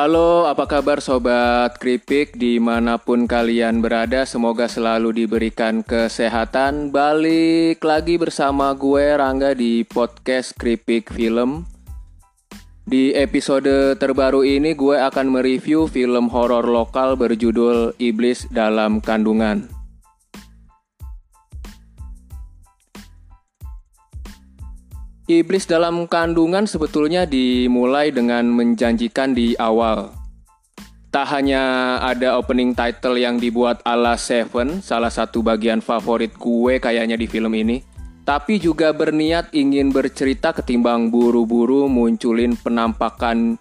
Halo, apa kabar sobat Kripik di mana pun kalian berada Semoga selalu diberikan kesehatan. Balik lagi bersama gue Rangga di podcast Kripik Film. Di episode terbaru ini gue akan mereview film horor lokal berjudul Iblis dalam Kandungan Iblis dalam kandungan sebetulnya dimulai dengan menjanjikan di awal. Tak hanya ada opening title yang dibuat ala Seven, salah satu bagian favorit gue kayaknya di film ini, tapi juga berniat ingin bercerita ketimbang buru-buru munculin penampakan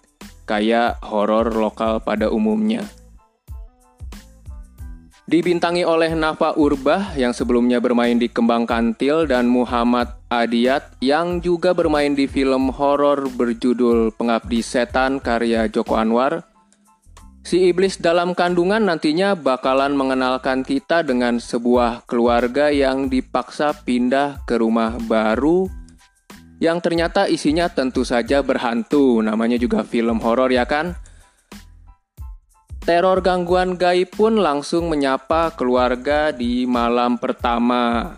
kayak horor lokal pada umumnya. Dibintangi oleh Nafa Urbah yang sebelumnya bermain di Kembang Kantil dan Muhammad Adiat yang juga bermain di film horor berjudul Pengabdi Setan karya Joko Anwar. Si iblis dalam kandungan nantinya bakalan mengenalkan kita dengan sebuah keluarga yang dipaksa pindah ke rumah baru yang ternyata isinya tentu saja berhantu. Namanya juga film horor ya kan? Teror gangguan gaib pun langsung menyapa keluarga di malam pertama.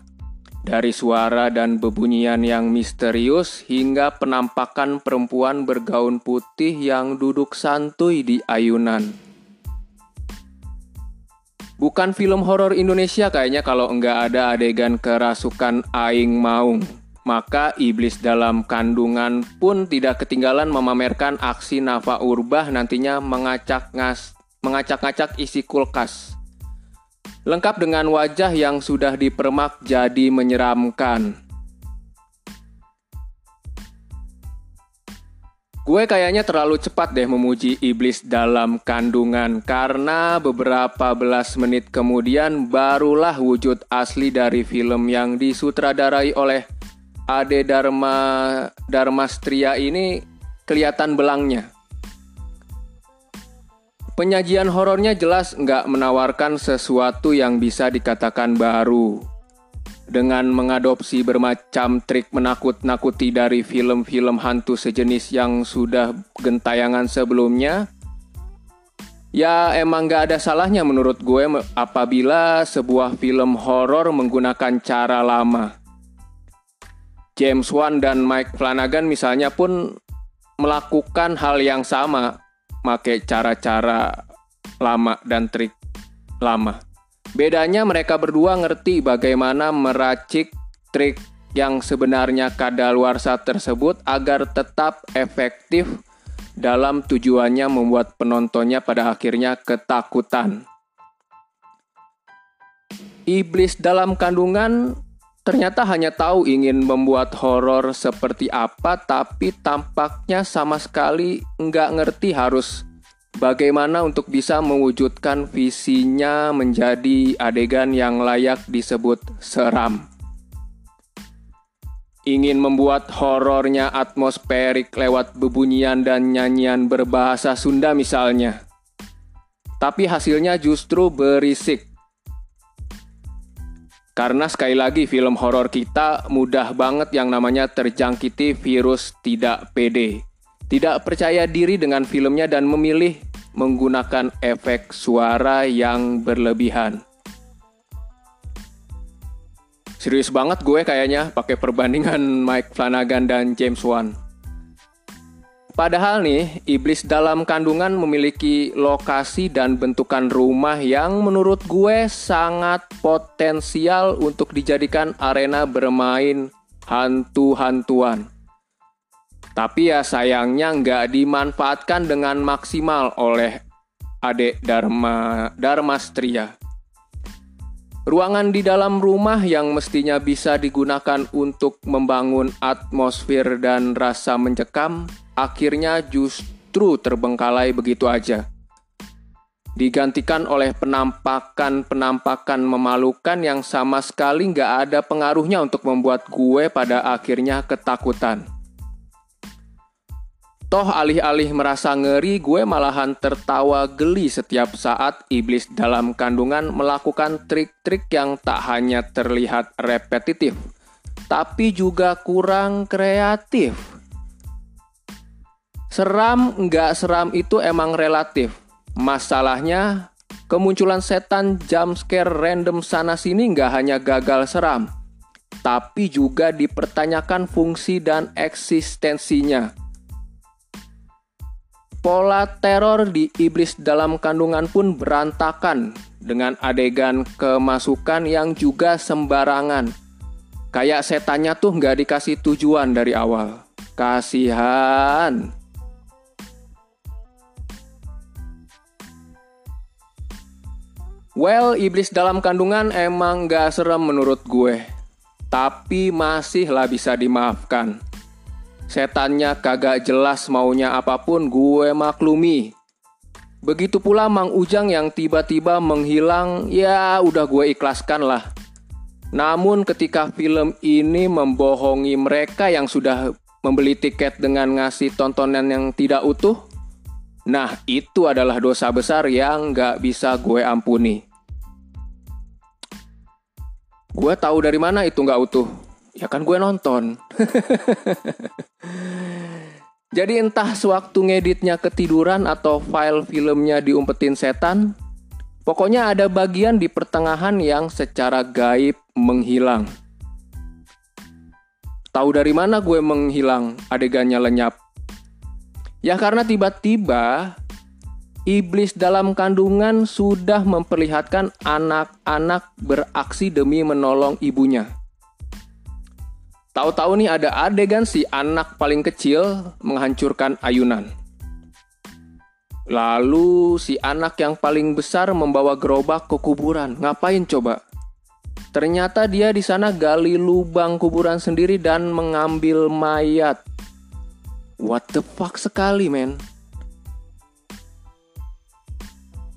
Dari suara dan bebunyian yang misterius hingga penampakan perempuan bergaun putih yang duduk santuy di ayunan. Bukan film horor Indonesia kayaknya kalau enggak ada adegan kerasukan Aing Maung. Maka iblis dalam kandungan pun tidak ketinggalan memamerkan aksi Nafa Urbah nantinya mengacak ngas mengacak-acak isi kulkas. Lengkap dengan wajah yang sudah dipermak jadi menyeramkan. Gue kayaknya terlalu cepat deh memuji iblis dalam kandungan karena beberapa belas menit kemudian barulah wujud asli dari film yang disutradarai oleh Ade Dharma Dharmastria ini kelihatan belangnya. Penyajian horornya jelas nggak menawarkan sesuatu yang bisa dikatakan baru. Dengan mengadopsi bermacam trik menakut-nakuti dari film-film hantu sejenis yang sudah gentayangan sebelumnya, ya emang nggak ada salahnya menurut gue apabila sebuah film horor menggunakan cara lama. James Wan dan Mike Flanagan misalnya pun melakukan hal yang sama make cara-cara lama dan trik lama. Bedanya mereka berdua ngerti bagaimana meracik trik yang sebenarnya kadaluarsa tersebut agar tetap efektif dalam tujuannya membuat penontonnya pada akhirnya ketakutan. Iblis dalam kandungan ternyata hanya tahu ingin membuat horor seperti apa, tapi tampaknya sama sekali nggak ngerti harus bagaimana untuk bisa mewujudkan visinya menjadi adegan yang layak disebut seram. Ingin membuat horornya atmosferik lewat bebunyian dan nyanyian berbahasa Sunda misalnya. Tapi hasilnya justru berisik karena sekali lagi film horor kita mudah banget yang namanya terjangkiti virus tidak pede. Tidak percaya diri dengan filmnya dan memilih menggunakan efek suara yang berlebihan. Serius banget gue kayaknya pakai perbandingan Mike Flanagan dan James Wan. Padahal nih, iblis dalam kandungan memiliki lokasi dan bentukan rumah yang menurut gue sangat potensial untuk dijadikan arena bermain hantu-hantuan. Tapi ya sayangnya nggak dimanfaatkan dengan maksimal oleh adik Dharma Dharma Stria. Ruangan di dalam rumah yang mestinya bisa digunakan untuk membangun atmosfer dan rasa mencekam akhirnya justru terbengkalai begitu aja. Digantikan oleh penampakan-penampakan memalukan yang sama sekali nggak ada pengaruhnya untuk membuat gue pada akhirnya ketakutan. Toh alih-alih merasa ngeri, gue malahan tertawa geli setiap saat iblis dalam kandungan melakukan trik-trik yang tak hanya terlihat repetitif, tapi juga kurang kreatif. Seram nggak seram itu emang relatif. Masalahnya kemunculan setan jump scare random sana sini nggak hanya gagal seram, tapi juga dipertanyakan fungsi dan eksistensinya. Pola teror di iblis dalam kandungan pun berantakan dengan adegan kemasukan yang juga sembarangan. Kayak setannya tuh nggak dikasih tujuan dari awal. Kasihan. Well, iblis dalam kandungan emang gak serem menurut gue. Tapi masih lah bisa dimaafkan. Setannya kagak jelas maunya apa pun gue maklumi. Begitu pula Mang Ujang yang tiba-tiba menghilang, ya udah gue ikhlaskan lah. Namun ketika film ini membohongi mereka yang sudah membeli tiket dengan ngasih tontonan yang tidak utuh, nah itu adalah dosa besar yang gak bisa gue ampuni. Gue tahu dari mana itu gak utuh. Ya kan gue nonton. Jadi entah sewaktu ngeditnya ketiduran atau file filmnya diumpetin setan, pokoknya ada bagian di pertengahan yang secara gaib menghilang. Tahu dari mana gue menghilang adegannya lenyap? Ya karena tiba-tiba iblis dalam kandungan sudah memperlihatkan anak-anak beraksi demi menolong ibunya. Tahu-tahu nih ada adegan si anak paling kecil menghancurkan ayunan. Lalu si anak yang paling besar membawa gerobak ke kuburan. Ngapain coba? Ternyata dia di sana gali lubang kuburan sendiri dan mengambil mayat. What the fuck sekali, men?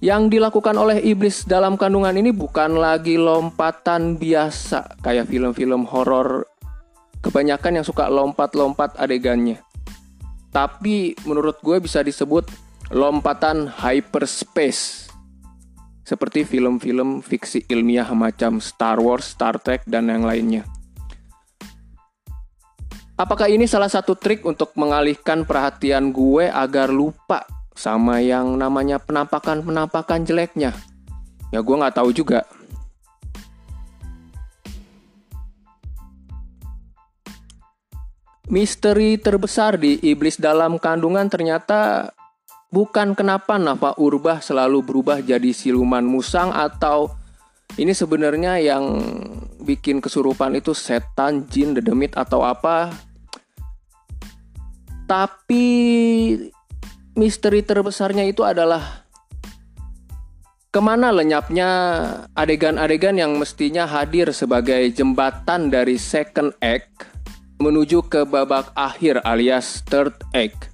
Yang dilakukan oleh iblis dalam kandungan ini bukan lagi lompatan biasa kayak film-film horor kebanyakan yang suka lompat-lompat adegannya. Tapi menurut gue bisa disebut lompatan hyperspace. Seperti film-film fiksi ilmiah macam Star Wars, Star Trek, dan yang lainnya. Apakah ini salah satu trik untuk mengalihkan perhatian gue agar lupa sama yang namanya penampakan-penampakan jeleknya? Ya gue nggak tahu juga. Misteri terbesar di iblis dalam kandungan ternyata bukan kenapa Nafa Urbah selalu berubah jadi siluman musang atau ini sebenarnya yang bikin kesurupan itu setan, jin, dedemit atau apa. Tapi misteri terbesarnya itu adalah ke mana lenyapnya adegan-adegan yang mestinya hadir sebagai jembatan dari second act menuju ke babak akhir alias third act.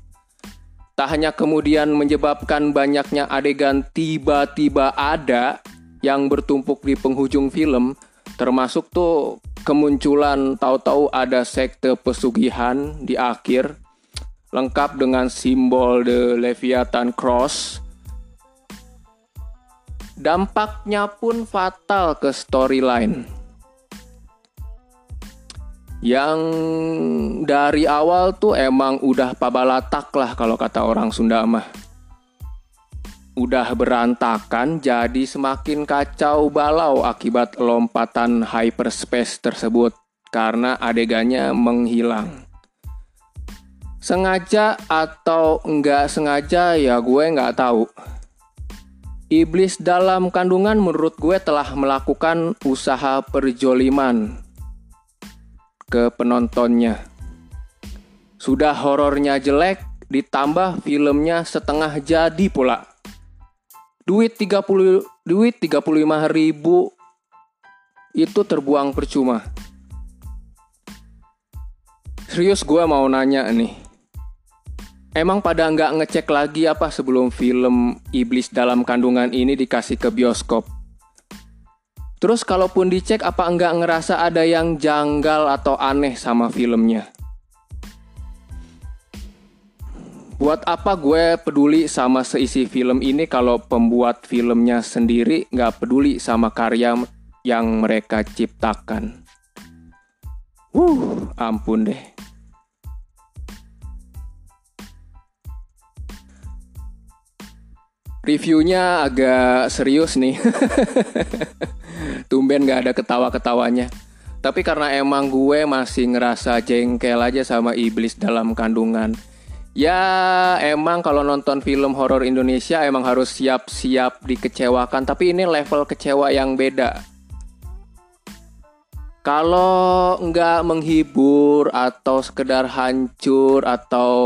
Tak hanya kemudian menyebabkan banyaknya adegan tiba-tiba ada yang bertumpuk di penghujung film, termasuk tuh kemunculan tahu-tahu ada sekte pesugihan di akhir, lengkap dengan simbol The Leviathan Cross. Dampaknya pun fatal ke storyline yang dari awal tuh emang udah pabalatak lah kalau kata orang Sunda mah. Udah berantakan jadi semakin kacau balau akibat lompatan hyperspace tersebut karena adegannya menghilang. Sengaja atau enggak sengaja ya gue nggak tahu. Iblis dalam kandungan menurut gue telah melakukan usaha perjoliman ke penontonnya. Sudah horornya jelek, ditambah filmnya setengah jadi pula. Duit 30 duit 35 ribu itu terbuang percuma. Serius gue mau nanya nih. Emang pada nggak ngecek lagi apa sebelum film Iblis dalam kandungan ini dikasih ke bioskop? Terus kalaupun dicek apa enggak ngerasa ada yang janggal atau aneh sama filmnya? Buat apa gue peduli sama seisi film ini kalau pembuat filmnya sendiri nggak peduli sama karya yang mereka ciptakan? Wuh, ampun deh. reviewnya agak serius nih. Tumben gak ada ketawa-ketawanya. Tapi karena emang gue masih ngerasa jengkel aja sama iblis dalam kandungan. Ya emang kalau nonton film horor Indonesia emang harus siap-siap dikecewakan. Tapi ini level kecewa yang beda. Kalau nggak menghibur atau sekedar hancur atau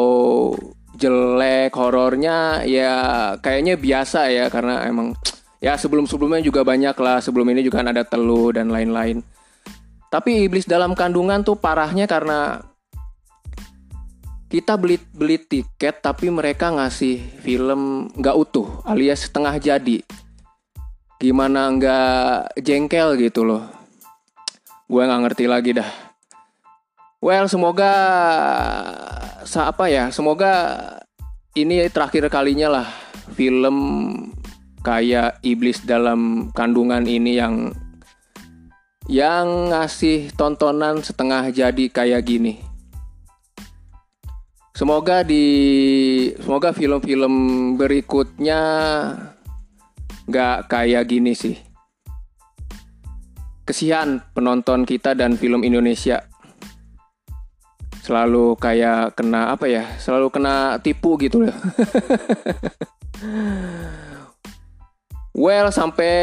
jelek horornya ya kayaknya biasa ya karena emang ya sebelum-sebelumnya juga banyak lah sebelum ini juga kan ada telu dan lain-lain tapi iblis dalam kandungan tuh parahnya karena kita beli beli tiket tapi mereka ngasih film nggak utuh alias setengah jadi. Gimana nggak jengkel gitu loh. Gue nggak ngerti lagi dah. Well semoga apa ya semoga ini terakhir kalinya lah film kayak iblis dalam kandungan ini yang yang ngasih tontonan setengah jadi kayak gini semoga di semoga film-film berikutnya nggak kayak gini sih. Kesian penonton kita dan film Indonesia. Selalu kayak kena apa ya selalu kena tipu gitu ya well sampai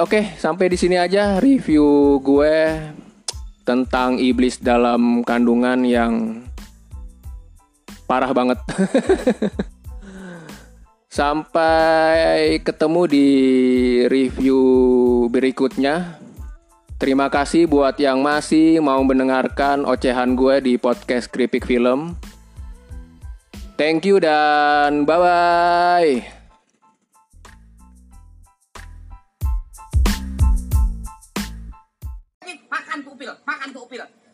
oke okay, sampai di sini aja review gue tentang iblis dalam kandungan yang parah banget sampai ketemu di review berikutnya Terima kasih buat yang masih mau mendengarkan ocehan gue di podcast Kripik Film. Thank you dan bye-bye. Makan tuh pil, makan tuh pil.